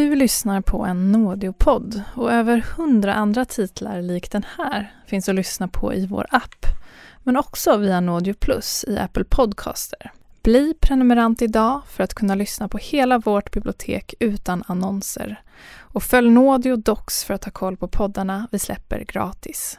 Du lyssnar på en Nådeopodd och över hundra andra titlar lik den här finns att lyssna på i vår app, men också via Nådeo Plus i Apple Podcaster. Bli prenumerant idag för att kunna lyssna på hela vårt bibliotek utan annonser. Och följ Nådeo Docs för att ha koll på poddarna vi släpper gratis.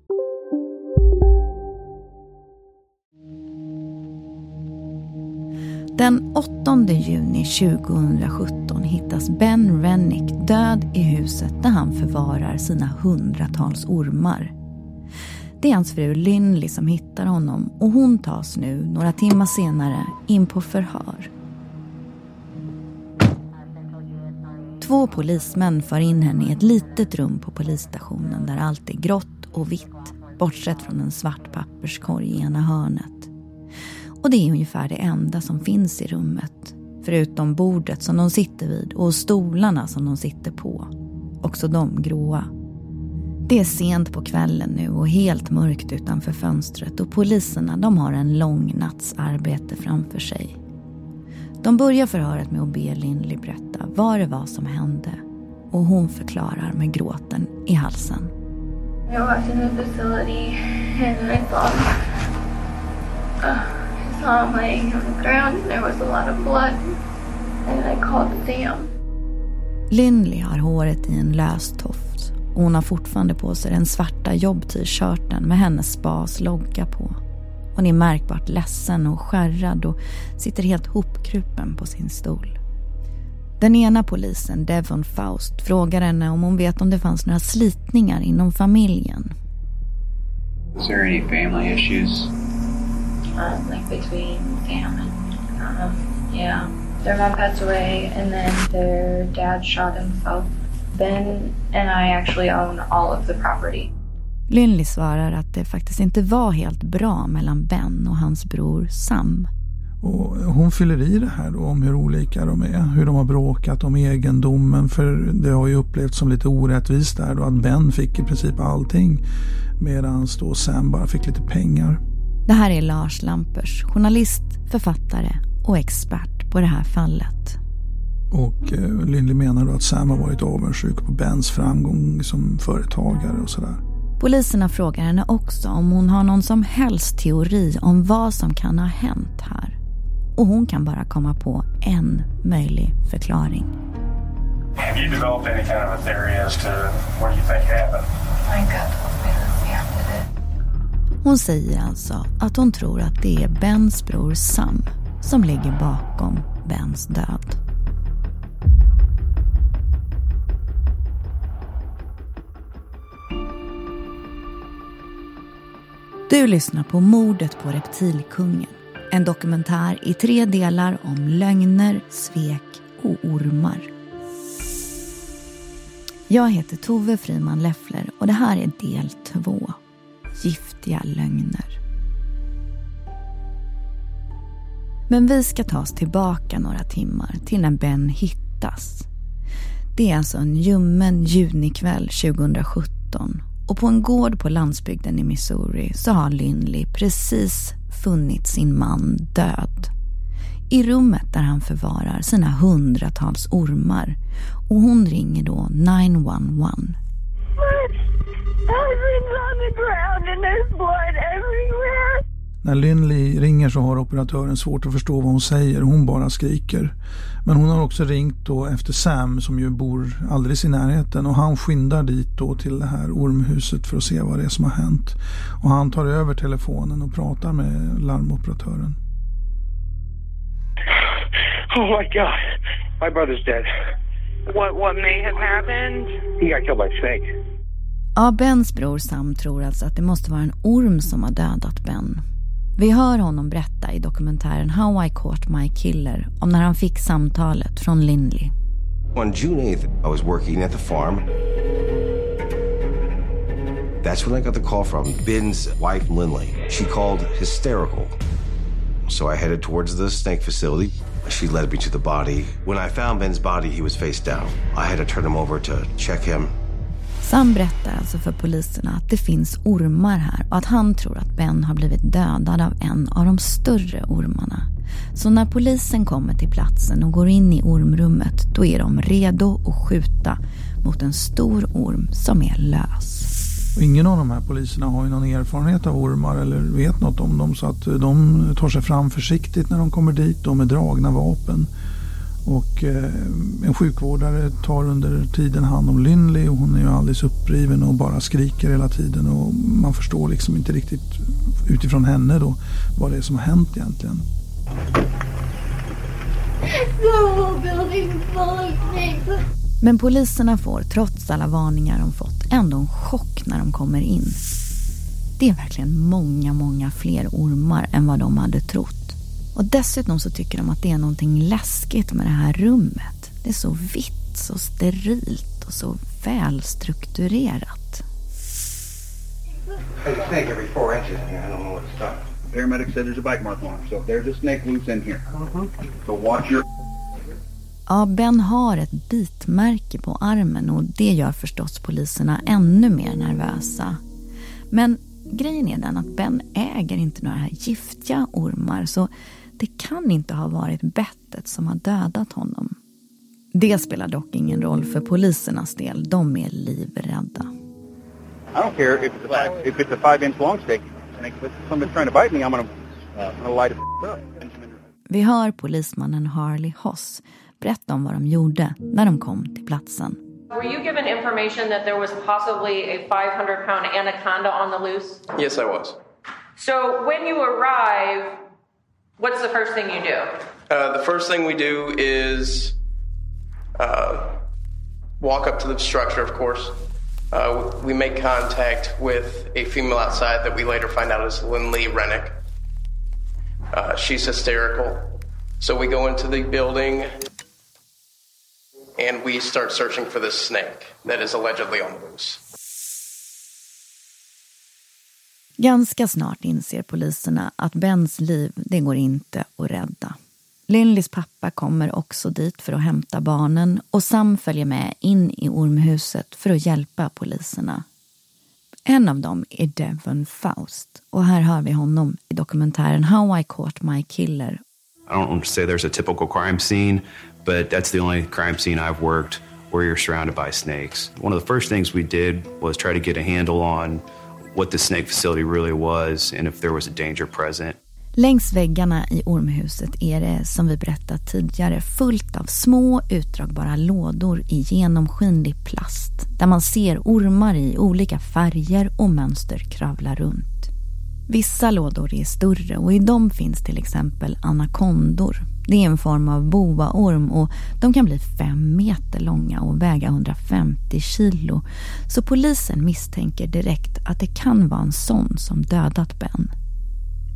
Den 8 juni 2017 hittas Ben Rennick död i huset där han förvarar sina hundratals ormar. Det är hans fru Lynley som hittar honom och hon tas nu, några timmar senare, in på förhör. Två polismän för in henne i ett litet rum på polisstationen där allt är grått och vitt, bortsett från en svart papperskorg i ena hörnet. Och det är ungefär det enda som finns i rummet. Förutom bordet som de sitter vid och stolarna som de sitter på. Också de gråa. Det är sent på kvällen nu och helt mörkt utanför fönstret och poliserna de har en lång natts arbete framför sig. De börjar förhöret med att be Lindley berätta vad det var som hände och hon förklarar med gråten i halsen. Jag var in the facility and I saw uh, saw him laying on the ground and there was a lot of blood. And I called Sam. Lindley har håret i en lös tofs och hon har fortfarande på sig den svarta jobb-t-shirten med hennes spas logga på. Hon är märkbart ledsen och skärrad och sitter helt hopkrupen på sin stol. Den ena polisen, Devon Faust, frågar henne om hon vet om det fanns några slitningar inom familjen. Is there any family issues? Um, like between Sam and, um, yeah. Their mom passed away and then their dad shot himself. Ben and I actually own all of the property. Lynley svarar att det faktiskt inte var helt bra mellan Ben och hans bror Sam. Och hon fyller i det här då om hur olika de är, hur de har bråkat om egendomen. För det har ju upplevts som lite orättvist där då att Ben fick i princip allting medan då Sam bara fick lite pengar. Det här är Lars Lampers, journalist, författare och expert på det här fallet. Och eh, Lindley menar då att Sam har varit avundsjuk på Bens framgång som företagare och sådär. Poliserna frågar henne också om hon har någon som helst teori om vad som kan ha hänt här. Och hon kan bara komma på en möjlig förklaring. Have you developed any kind of a theory as to what you think happened? My gut hon säger alltså att hon tror att det är Bens bror Sam som ligger bakom Bens död. Du lyssnar på Mordet på reptilkungen. En dokumentär i tre delar om lögner, svek och ormar. Jag heter Tove Friman Leffler och det här är del två. Giftiga lögner. Men vi ska ta oss tillbaka några timmar till när Ben hittas. Det är alltså en ljummen junikväll 2017 och på en gård på landsbygden i Missouri så har Lynley precis funnit sin man död. I rummet där han förvarar sina hundratals ormar och hon ringer då 911. Husband's on the ground and there's blood everywhere. När Lynley ringer så har operatören svårt att förstå vad hon säger. Hon bara skriker. Men hon har också ringt då efter Sam som ju bor alldeles i närheten och han skyndar dit då till det här ormhuset för att se vad det är som har hänt. Och han tar över telefonen och pratar med larmoperatören. Oh my God, my brother's dead. What what may have happened? He got killed by a snake. Ja, Bens bror Sam tror alltså att det måste vara en orm som har dödat Ben. Vi hör honom berätta i dokumentären How I Caught My Killer om när han fick samtalet från Lindley. On June 8th, I was working at the farm. That's when I got the call from Ben's wife, Lindley. She called hysterical. So I headed towards the snake facility. She led me to the body. When I found Ben's body, he was face down. I had to turn him over to check him. Sam berättar alltså för poliserna att det finns ormar här och att han tror att Ben har blivit dödad av en av de större ormarna. Så när polisen kommer till platsen och går in i ormrummet då är de redo att skjuta mot en stor orm som är lös. Ingen av de här poliserna har ju någon erfarenhet av ormar eller vet något om dem så att eh, de tar sig fram försiktigt när de kommer dit och med dragna vapen. Och eh, en sjukvårdare tar under tiden hand om Lynley och hon är ju alldeles uppriven och bara skriker hela tiden och man förstår liksom inte riktigt utifrån henne då vad det är som har hänt egentligen. Men poliserna får, trots alla varningar de fått, ändå en chock när de kommer in. Det är verkligen många, många fler ormar än vad de hade trott. Och dessutom så tycker de att det är någonting läskigt med det här rummet. Det är så vitt, så sterilt och så välstrukturerat. There's a snake every four inches in here. I don't know what to stop. Paramedic said there's a bite mark on him, so there's a snake loose in here. So watch your... Ja, Ben har ett bitmärke på armen och det gör förstås poliserna ännu mer nervösa. Men grejen är den att Ben äger inte några här giftiga ormar så det kan inte ha varit bettet som har dödat honom. Det spelar dock ingen roll för polisernas del. De är livrädda. I don't care if it's a five, if it's a five inch long snake if somebody's trying to bite me, I'm gonna, I'm gonna light it up. Vi hör polismannen Harley Hoss berätta om vad de gjorde när de kom till platsen. Were you given information that there was possibly a 500 pound anaconda on the loose? Yes, I was. So when you arrive, what's the first thing you do? Uh, the first thing we do is uh, walk up to the structure, of course. Uh, we make contact with a female outside that we later find out is Lindley Rennick. Uh, she's hysterical. So we go into the building and we start searching for this snake that is allegedly on the loose. Ganska snart inser poliserna att Bens liv, det går inte att rädda. Lindleys pappa kommer också dit för att hämta barnen och Sam följer med in i ormhuset för att hjälpa poliserna. En av dem är Devon Faust och här hör vi honom i dokumentären How I Caught My Killer. I don't want to say there's a typical crime scene, but that's the only crime scene I've worked where you're surrounded by snakes. One of the first things we did was try to get a handle on what the snake facility really was and if there was a danger present. Längs väggarna i ormhuset är det, som vi berättat tidigare, fullt av små utdragbara lådor i genomskinlig plast där man ser ormar i olika färger och mönster kravla runt. Vissa lådor är större och i dem finns till exempel anakondor. Det är en form av boaorm och de kan bli fem meter långa och väga 150 kilo. Så polisen misstänker direkt att det kan vara en sån som dödat Ben.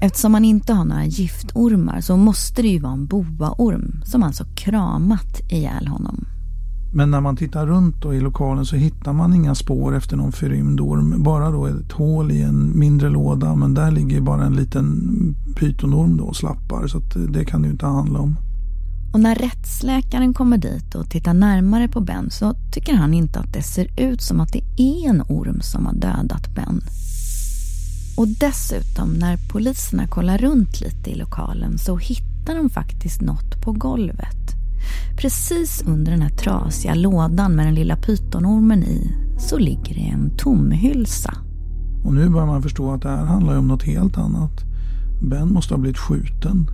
Eftersom man inte har några giftormar så måste det ju vara en boaorm som alltså kramat ihjäl honom. Men när man tittar runt då i lokalen så hittar man inga spår efter någon förrymd orm. Bara då ett hål i en mindre låda men där ligger bara en liten pytonorm då och slappar så det kan det ju inte handla om. Och när rättsläkaren kommer dit och tittar närmare på Ben så tycker han inte att det ser ut som att det är en orm som har dödat Ben. Och dessutom när poliserna kollar runt lite i lokalen så hittar de faktiskt något på golvet. Precis under den här trasiga lådan med den lilla pytonormen i så ligger det en tomhylsa. Och nu börjar man förstå att det här handlar om något helt annat. Ben måste ha blivit skjuten.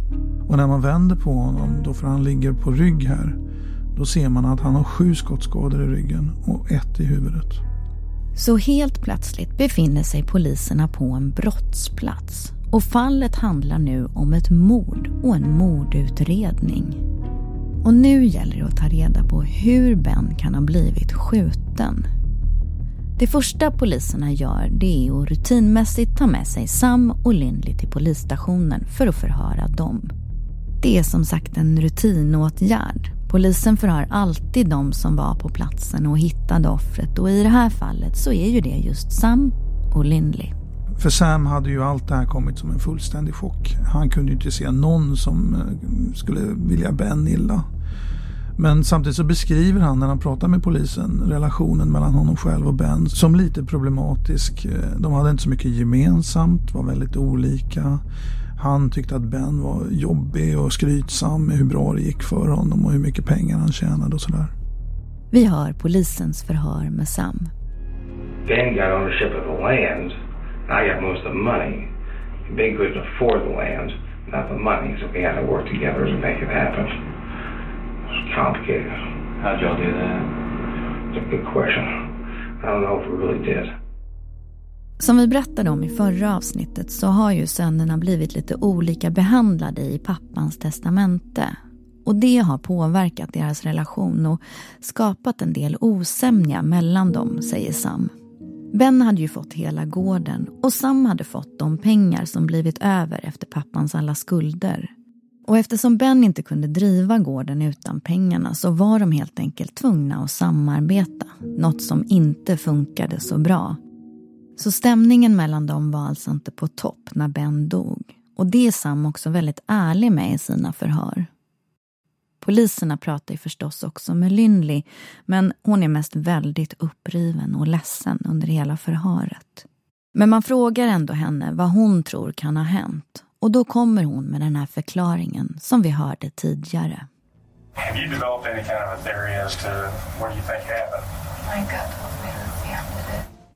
Och när man vänder på honom, då för han ligger på rygg här, då ser man att han har sju skottskador i ryggen och ett i huvudet. Så helt plötsligt befinner sig poliserna på en brottsplats och fallet handlar nu om ett mord och en mordutredning. Och nu gäller det att ta reda på hur Ben kan ha blivit skjuten. Det första poliserna gör det är att rutinmässigt ta med sig Sam och Lindley till polisstationen för att förhöra dem. Det är som sagt en rutinåtgärd. Polisen förhör alltid de som var på platsen och hittade offret och i det här fallet så är ju det just Sam och Lindley. För Sam hade ju allt det här kommit som en fullständig chock. Han kunde ju inte se någon som eh, skulle vilja Ben illa. Men samtidigt så beskriver han när han pratar med polisen relationen mellan honom själv och Ben som lite problematisk. De hade inte så mycket gemensamt, var väldigt olika. Han tyckte att Ben var jobbig och skrytsam med hur bra det gick för honom och hur mycket pengar han tjänade och sådär. Vi hör polisens förhör med Sam. Ben got ownership of the land. I got most of the money. Ben couldn't afford the land, not the money, so we had to work together to make it happen. It's complicated. How'd y'all do that? It's a good question. I don't know if we really did. Som vi berättade om i förra avsnittet så har ju sönerna blivit lite olika behandlade i pappans testamente. Och det har påverkat deras relation och skapat en del osämja mellan dem, säger Sam. Ben hade ju fått hela gården och Sam hade fått de pengar som blivit över efter pappans alla skulder. Och eftersom Ben inte kunde driva gården utan pengarna så var de helt enkelt tvungna att samarbeta. Något som inte funkade så bra. Så stämningen mellan dem var alltså inte på topp när Ben dog. Och det är Sam också väldigt ärlig med i sina förhör. Poliserna pratar ju förstås också med Lynley men hon är mest väldigt uppriven och ledsen under hela förhöret. Men man frågar ändå henne vad hon tror kan ha hänt och då kommer hon med den här förklaringen som vi hörde tidigare. Have you developed any kind of a theory as to what you think happened? My it.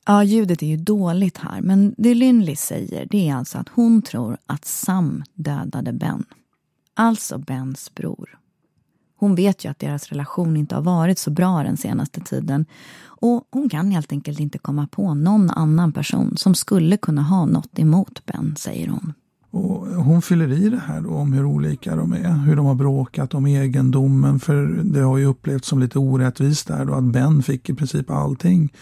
Ja, ljudet är ju dåligt här, men det Lynley säger det är alltså att hon tror att Sam dödade Ben. Alltså Bens bror. Hon vet ju att deras relation inte har varit så bra den senaste tiden och hon kan helt enkelt inte komma på någon annan person som skulle kunna ha något emot Ben, säger hon. Och hon fyller i det här då om hur olika de är, hur de har bråkat om egendomen. För det har ju upplevts som lite orättvist där då att Ben fick i princip allting.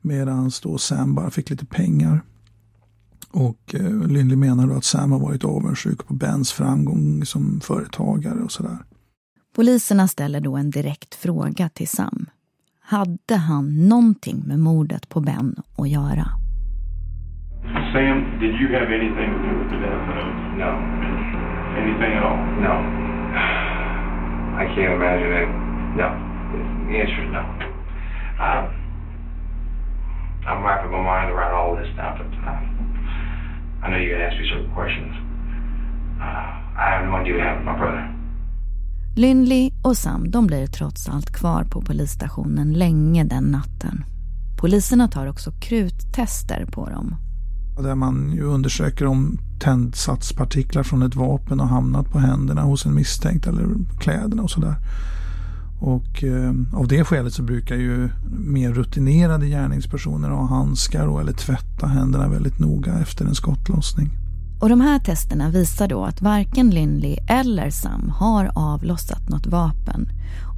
Medan då Sam bara fick lite pengar. Och eh, Lindley menar då att Sam har varit avundsjuk på Bens framgång som företagare och sådär. Poliserna ställer då en direkt fråga till Sam. Hade han någonting med mordet på Ben att göra? Sam, did you have anything to do with the death of? No. Anything at all? No. I can't imagine it. No. The answer is no. Um, I'm wrapping my mind around all this now, but uh, I know you're going to ask me certain questions. Uh, I have no idea what happened to my brother. Lynley och Sam de blir trots allt kvar på polisstationen länge den natten. Poliserna tar också kruttester på dem. Där man ju undersöker om tändsatspartiklar från ett vapen har hamnat på händerna hos en misstänkt eller kläderna och sådär. Och eh, av det skälet så brukar ju mer rutinerade gärningspersoner ha handskar och, eller tvätta händerna väldigt noga efter en skottlossning. Och de här testerna visar då att varken Lindley eller Sam har avlossat något vapen.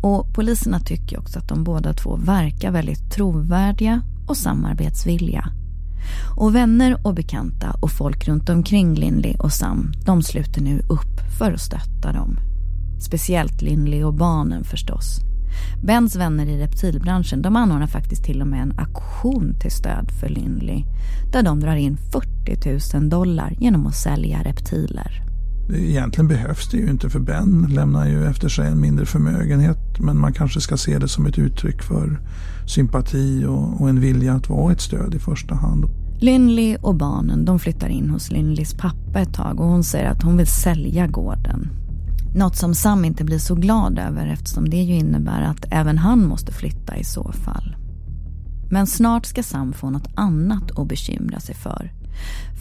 Och poliserna tycker också att de båda två verkar väldigt trovärdiga och samarbetsvilliga. Och vänner och bekanta och folk runt omkring Lindley och Sam, de sluter nu upp för att stötta dem. Speciellt Lindley och barnen förstås. Bens vänner i reptilbranschen de anordnar faktiskt till och med en auktion till stöd för Lindley där de drar in 40 000 dollar genom att sälja reptiler. Egentligen behövs det ju inte för Ben lämnar ju efter sig en mindre förmögenhet men man kanske ska se det som ett uttryck för sympati och, och en vilja att vara ett stöd i första hand. Lindley och barnen de flyttar in hos Lindleys pappa ett tag och hon säger att hon vill sälja gården. Något som Sam inte blir så glad över eftersom det ju innebär att även han måste flytta i så fall. Men snart ska Sam få något annat att bekymra sig för.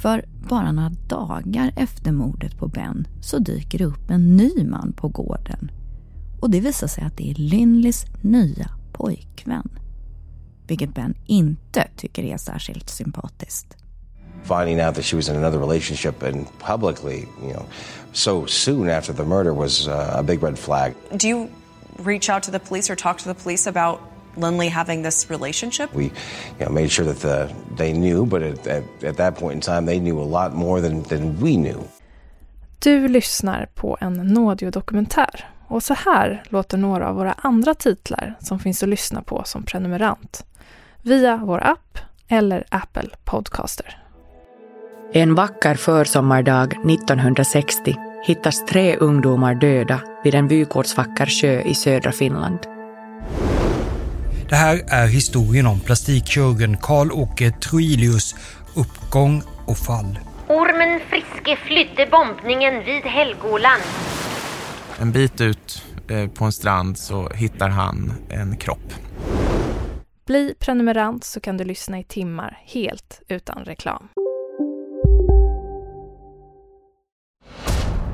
För bara några dagar efter mordet på Ben så dyker det upp en ny man på gården. Och det visar sig att det är Lynleys nya pojkvän. Vilket Ben inte tycker är särskilt sympatiskt. Finding out that she was in another relationship and publicly, you know, so soon after the murder was uh, a big red flag. Do you reach out to the police or talk to the police about Lindley having this relationship? We you know, made sure that the, they knew, but at, at, at that point in time they knew a lot more than, than we knew. Du lyssnar på en Nådio-dokumentär och så här låter några av våra andra titlar som finns att lyssna på som prenumerant via vår app eller Apple Podcaster. En vacker försommardag 1960 hittas tre ungdomar döda vid en vykortsvacker sjö i södra Finland. Det här är historien om plastikkirurgen Karl-Åke Troilius uppgång och fall. Ormen Friske flydde bombningen vid Helgoland. En bit ut eh, på en strand så hittar han en kropp. Bli prenumerant så kan du lyssna i timmar helt utan reklam.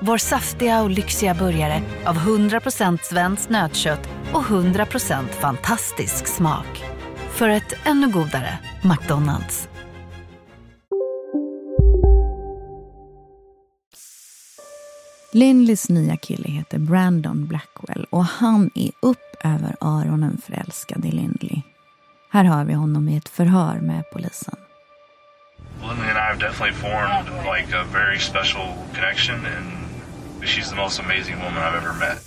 Vår saftiga och lyxiga burgare av 100% svenskt nötkött och 100% fantastisk smak. För ett ännu godare McDonalds. Lindleys nya kille heter Brandon Blackwell och han är upp över öronen förälskad i Lindley. Här hör vi honom i ett förhör med polisen. Lindley and I have definitely formed like a very special connection and she's the most amazing woman I've ever met.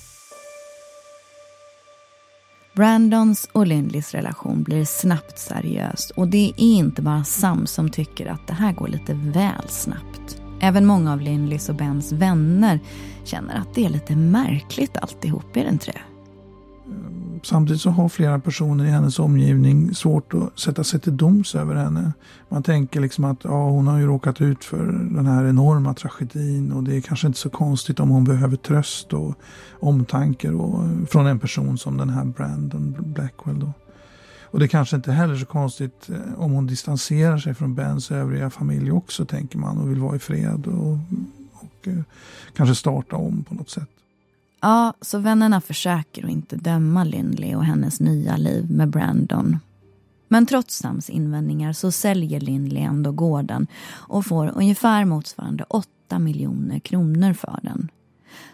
Brandons och Lindleys relation blir snabbt seriös och det är inte bara Sam som tycker att det här går lite väl snabbt. Även många av Lindleys och Bens vänner känner att det är lite märkligt alltihop, är det inte det? Samtidigt så har flera personer i hennes omgivning svårt att sätta sig till doms över henne. Man tänker liksom att ja, hon har ju råkat ut för den här enorma tragedin och det är kanske inte så konstigt om hon behöver tröst och omtanke och, från en person som den här Brandon Blackwell. Då. Och det är kanske inte heller så konstigt eh, om hon distanserar sig från Bens övriga familj också, tänker man, och vill vara i fred och, och och kanske starta om på något sätt. Ja, så vännerna försöker att inte döma Lindley och hennes nya liv med Brandon. Men trots Sams invändningar så säljer Lindley ändå gården och får ungefär motsvarande 8 miljoner kronor för den.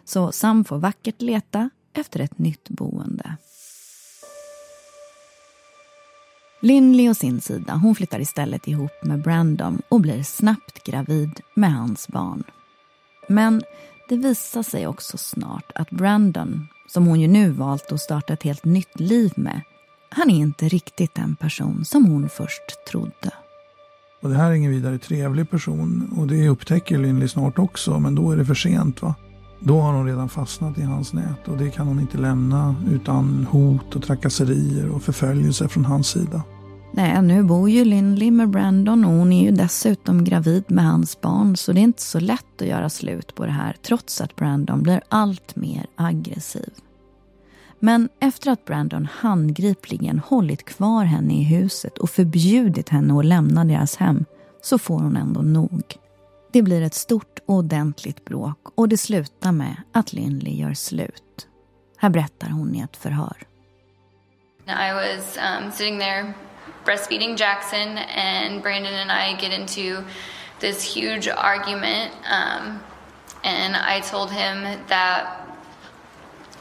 Så Sam får vackert leta efter ett nytt boende. Lindley å sin sida, hon flyttar istället ihop med Brandon och blir snabbt gravid med hans barn. Men det visar sig också snart att Brandon, som hon ju nu valt att starta ett helt nytt liv med, han är inte riktigt den person som hon först trodde. Och det här är ingen vidare trevlig person och det upptäcker Lindley snart också, men då är det för sent. va? Då har hon redan fastnat i hans nät och det kan hon inte lämna utan hot och trakasserier och förföljelse från hans sida. Nej, nu bor ju Lindley med Brandon och hon är ju dessutom gravid med hans barn så det är inte så lätt att göra slut på det här trots att Brandon blir allt mer aggressiv. Men efter att Brandon handgripligen hållit kvar henne i huset och förbjudit henne att lämna deras hem så får hon ändå nog. Det blir ett stort och ordentligt bråk och det slutar med att Lindley gör slut. Här berättar hon i ett förhör. I was um, sitting there breastfeeding Jackson, and Brandon and I get into this huge argument. Um, and I told him that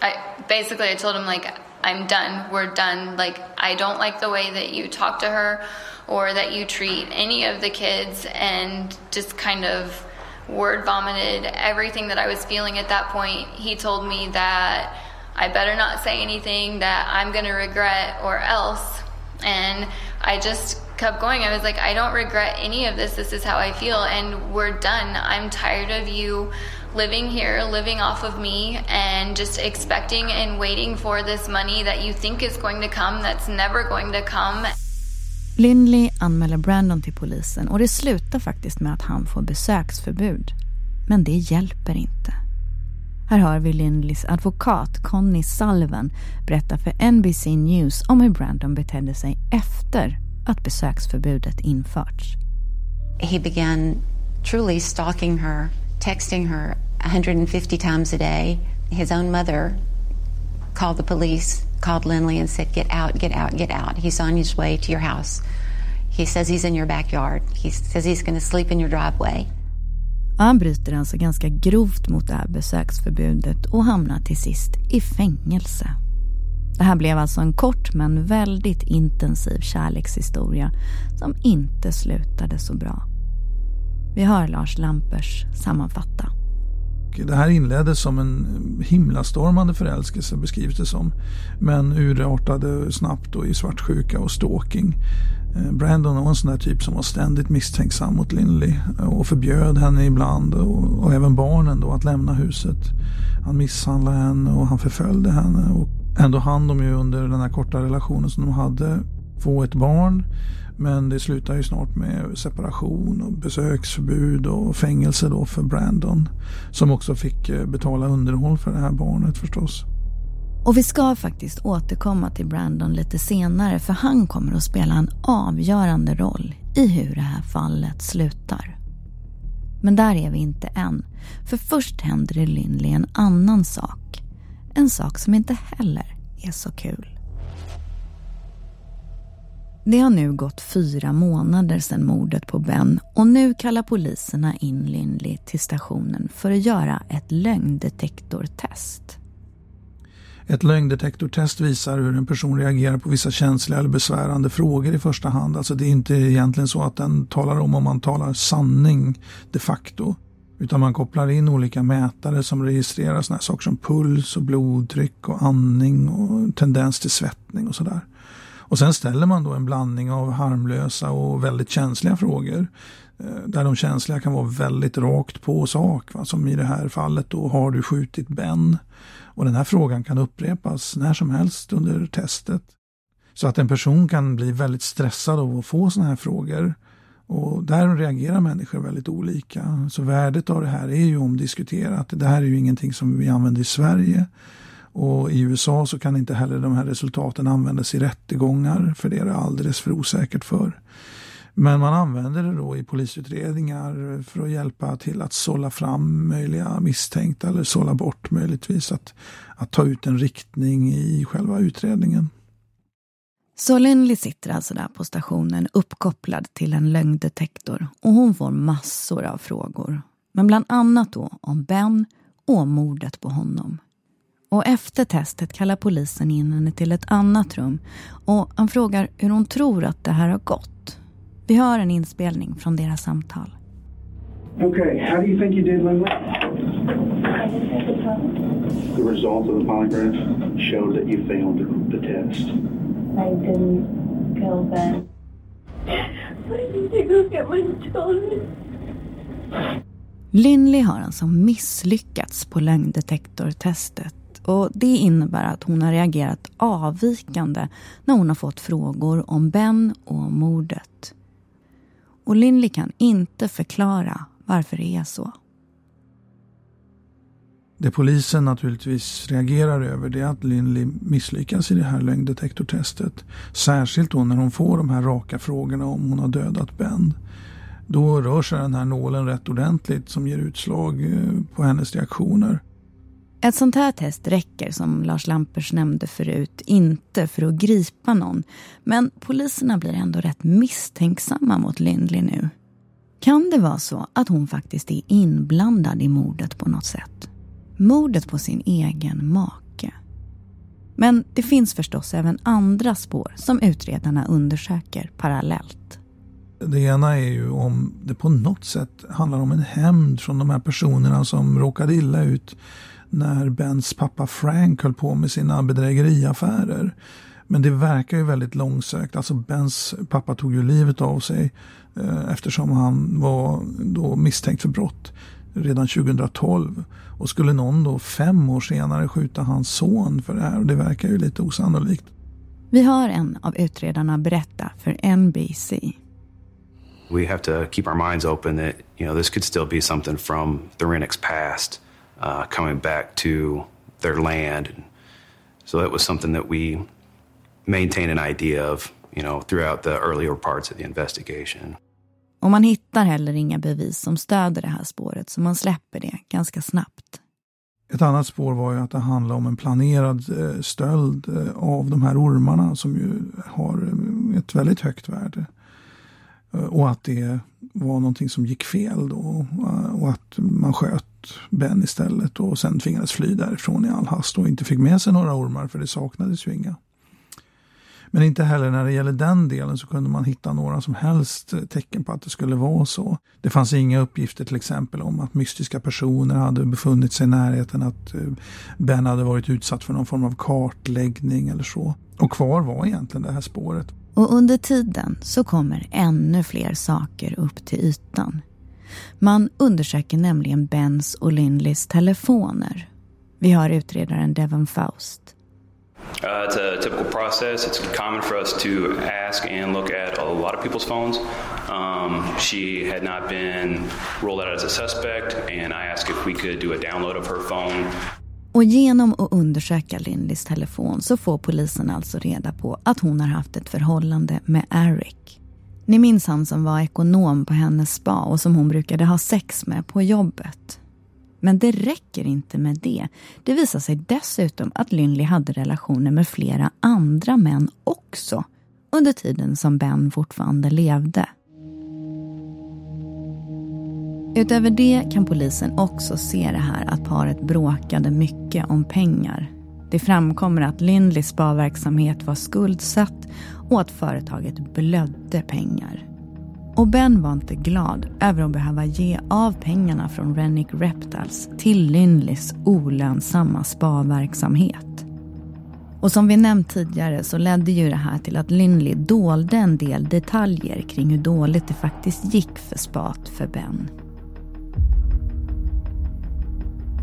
I basically I told him like I'm done. We're done. Like I don't like the way that you talk to her or that you treat any of the kids and just kind of word vomited everything that I was feeling at that point. He told me that I better not say anything that I'm going to regret or else. And I just kept going. I was like, I don't regret any of this. This is how I feel, and we're done. I'm tired of you living here, living off of me, and just expecting and waiting for this money that you think is going to come that's never going to come. Lindley anmäler Brandon till polisen och det slutar faktiskt med att han får besöksförbud. Men det hjälper inte. Här hör vi Lindleys advokat Conny Sullivan berätta för NBC News om hur Brandon betedde sig efter att besöksförbudet införts. He began truly stalking her, texting her 150 times a day. His own mother called the police, called Lindley and said, Get out, get out, get out. He's on his way to your house. He says he's in your backyard. He says he's going to sleep in your driveway. Han bryter alltså ganska grovt mot det här besöksförbudet och hamnar till sist i fängelse. Det här blev alltså en kort men väldigt intensiv kärlekshistoria som inte slutade så bra. Vi hör Lars Lampers sammanfatta. Det här inleddes som en himlastormande förälskelse beskrivs det som. Men urartade snabbt och i svartsjuka och stalking. Eh, Brandon var en sån där typ som var ständigt misstänksam mot Lindley eh, och förbjöd henne ibland och, och även barnen då att lämna huset. Han misshandlade henne och han förföljde henne. Och ändå hann de ju under den här korta relationen som de hade få ett barn. Men det slutade ju snart med separation och besöksförbud och fängelse då för Brandon. Som också fick eh, betala underhåll för det här barnet förstås. Och vi ska faktiskt återkomma till Brandon lite senare för han kommer att spela en avgörande roll i hur det här fallet slutar. Men där är vi inte än. För först händer det Lindley en annan sak. En sak som inte heller är så kul. Det har nu gått fyra månader sedan mordet på Ben och nu kallar poliserna in Lindley till stationen för att göra ett lögndetektortest. Ett lögndetektortest visar hur en person reagerar på vissa känsliga eller besvärande frågor i första hand. Alltså det är inte egentligen så att den talar om om man talar sanning de facto. Utan man kopplar in olika mätare som registrerar sådana saker som puls och blodtryck och andning och tendens till svettning och sådär. Och sen ställer man då en blandning av harmlösa och väldigt känsliga frågor. Eh, där de känsliga kan vara väldigt rakt på sak. Va? Som i det här fallet då, har du skjutit Ben? Och den här frågan kan upprepas när som helst under testet. Så att en person kan bli väldigt stressad av att få sådana här frågor. Och där reagerar människor väldigt olika. Så värdet av det här är ju omdiskuterat. Det här är ju ingenting som vi använder i Sverige. Och i USA så kan inte heller de här resultaten användas i rättegångar för det är det alldeles för osäkert för. Men man använder det då i polisutredningar för att hjälpa till att sålla fram möjliga misstänkta eller sålla bort möjligtvis att, att ta ut en riktning i själva utredningen. Så Lindley sitter alltså där på stationen uppkopplad till en lögndetektor och hon får massor av frågor. Men bland annat då om Ben och mordet på honom. Och efter testet kallar polisen in henne till ett annat rum och han frågar hur hon tror att det här har gått. Vi hör en inspelning från deras samtal. Okay, how do you think you did, Lindley? The result of the polygraph showed that you failed the, test. I didn't kill Ben. I need to go get my children. Lindley har alltså misslyckats på lögndetektortestet och det innebär att hon har reagerat avvikande när hon har fått frågor om Ben och mordet. Och Lindley kan inte förklara varför det är så. Det polisen naturligtvis reagerar över det är att Lindley misslyckas i det här lögndetektortestet. Särskilt då när hon får de här raka frågorna om hon har dödat Ben. Då rör sig den här nålen rätt ordentligt som ger utslag eh, på hennes reaktioner. Ett sånt här test räcker, som Lars Lampers nämnde förut, inte för att gripa någon. Men poliserna blir ändå rätt misstänksamma mot Lindley nu. Kan det vara så att hon faktiskt är inblandad i mordet på något sätt? Mordet på sin egen make. Men det finns förstås även andra spår som utredarna undersöker parallellt. Det ena är ju om det på något sätt handlar om en hämnd från de här personerna som råkade illa ut när Bens pappa Frank höll på med sina bedrägeriaffärer. Men det verkar ju väldigt långsökt. Alltså Bens pappa tog ju livet av sig eh, eftersom han var då misstänkt för brott redan 2012. Och skulle någon då fem år senare skjuta hans son för det här? Och det verkar ju lite osannolikt. Vi hör en av utredarna berätta för NBC. We have to keep our minds open that you know this could still be something from the Rennick's past uh, coming back to their land. So that was something that we maintained an idea of, you know, throughout the earlier parts of the investigation. Och man hittar heller inga bevis som stöder det här spåret så man släpper det ganska snabbt. Ett annat spår var ju att det handlade om en planerad eh, stöld eh, av de här ormarna som ju har eh, ett väldigt högt värde. Eh, och att det var någonting som gick fel då. Eh, och att man sköt Ben istället och sen tvingades fly därifrån i all hast och inte fick med sig några ormar för det saknades ju inga. Men inte heller när det gäller den delen så kunde man hitta några som helst tecken på att det skulle vara så. Det fanns inga uppgifter till exempel om att mystiska personer hade befunnit sig i närheten, att eh, Ben hade varit utsatt för någon form av kartläggning eller så. Och kvar var egentligen det här spåret. Och under tiden så kommer ännu fler saker upp till ytan. Man undersöker nämligen Bens och Lindleys telefoner. Vi har utredaren Devon Faust. Uh, it's a typical process. It's common for us to ask and look at a lot of people's phones. Um, she had not been ruled out as a suspect, and I asked if we could do a download of her phone. Och genom att undersöka Lindys telefon så får polisen alltså reda på att hon har haft ett förhållande med Eric. Ni minns han som var ekonom på hennes spa och som hon brukade ha sex med på jobbet. Men det räcker inte med det. Det visar sig dessutom att Lynley hade relationer med flera andra män också under tiden som Ben fortfarande levde. Utöver det kan polisen också se det här att paret bråkade mycket om pengar. Det framkommer att Lindleys sparverksamhet var skuldsatt och att företaget blödde pengar. Och Ben var inte glad över att behöva ge av pengarna från Rennick Reptiles till Lindleys olönsamma sparverksamhet. Och som vi nämnt tidigare så ledde ju det här till att Lindley dolde en del detaljer kring hur dåligt det faktiskt gick för spat för Ben.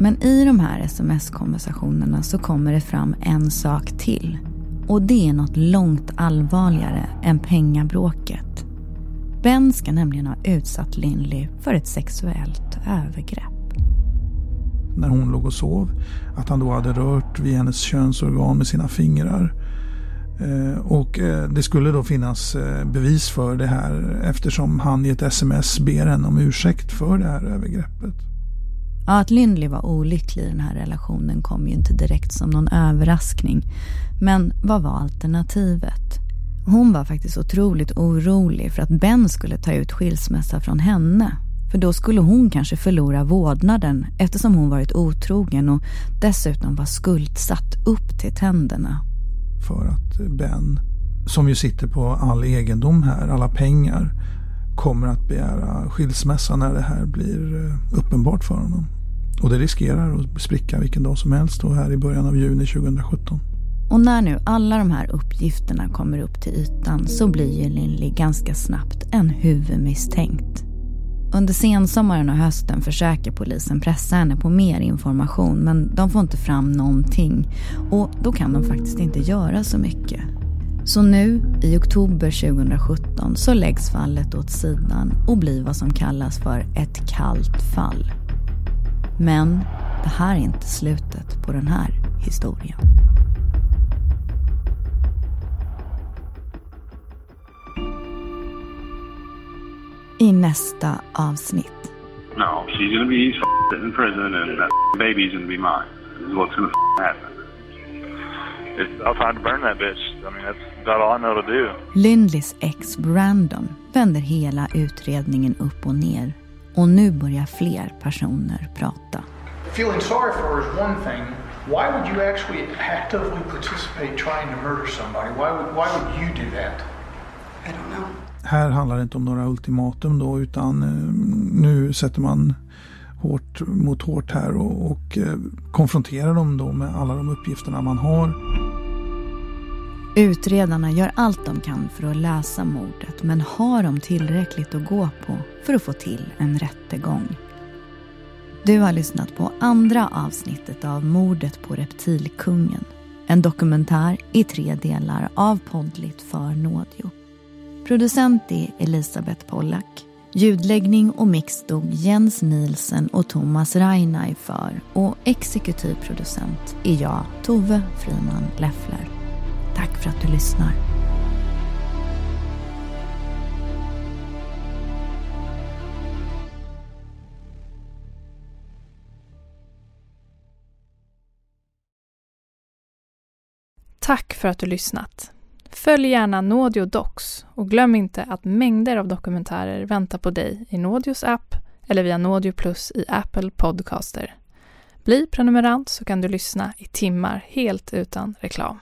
Men i de här sms-konversationerna så kommer det fram en sak till. Och det är något långt allvarligare än pengabråket. Ben ska nämligen ha utsatt Lindley för ett sexuellt övergrepp. När hon låg och sov, att han då hade rört vid hennes könsorgan med sina fingrar. Eh, och eh, det skulle då finnas eh, bevis för det här eftersom han i ett sms ber henne om ursäkt för det här övergreppet. Ja, att Lindley var olycklig i den här relationen kom ju inte direkt som någon överraskning. Men vad var alternativet? Hon var faktiskt otroligt orolig för att Ben skulle ta ut skilsmässa från henne. För då skulle hon kanske förlora vårdnaden eftersom hon varit otrogen och dessutom var skuldsatt upp till tänderna. För att Ben, som ju sitter på all egendom här, alla pengar, kommer att begära skilsmässa när det här blir eh, uppenbart för honom. Och det riskerar att spricka vilken dag som helst då här i början av juni 2017. Och när nu alla de här uppgifterna kommer upp till ytan så blir ju Lindley ganska snabbt en huvudmisstänkt. Under sensommaren och hösten försöker polisen pressa henne på mer information men de får inte fram någonting och då kan de faktiskt inte göra så mycket. Så nu, i oktober 2017, så läggs fallet åt sidan och blir vad som kallas för ett kallt fall. Men det här är inte slutet på den här historien. I nästa avsnitt. No, she's gonna be in prison and that baby's gonna be mine. This is what's gonna happen. I'll try to burn that bitch. I mean, that's about all I know to do. Lindleys ex Brandon vänder hela utredningen upp och ner. Och nu börjar fler personer prata. Feeling sorry for is one thing. Why would you actually actively participate trying to murder somebody? Why would, why would you do that? I don't know. Här handlar det inte om några ultimatum då utan eh, nu sätter man hårt mot hårt här och, och eh, konfronterar dem då med alla de uppgifterna man har. Utredarna gör allt de kan för att lösa mordet men har de tillräckligt att gå på för att få till en rättegång? Du har lyssnat på andra avsnittet av Mordet på reptilkungen. En dokumentär i tre delar av Poddligt för Nådio. Producent är Elisabeth Pollack. Ljudläggning och mix stod Jens Nielsen och Thomas Reinaj för och exekutiv producent är jag, Tove Friman Leffler. Tack för att du lyssnar. Tack för att du lyssnat. Följ gärna Nådio Docs och glöm inte att mängder av dokumentärer väntar på dig i Nådios app eller via Nådio Plus i Apple Podcaster. Bli prenumerant så kan du lyssna i timmar helt utan reklam.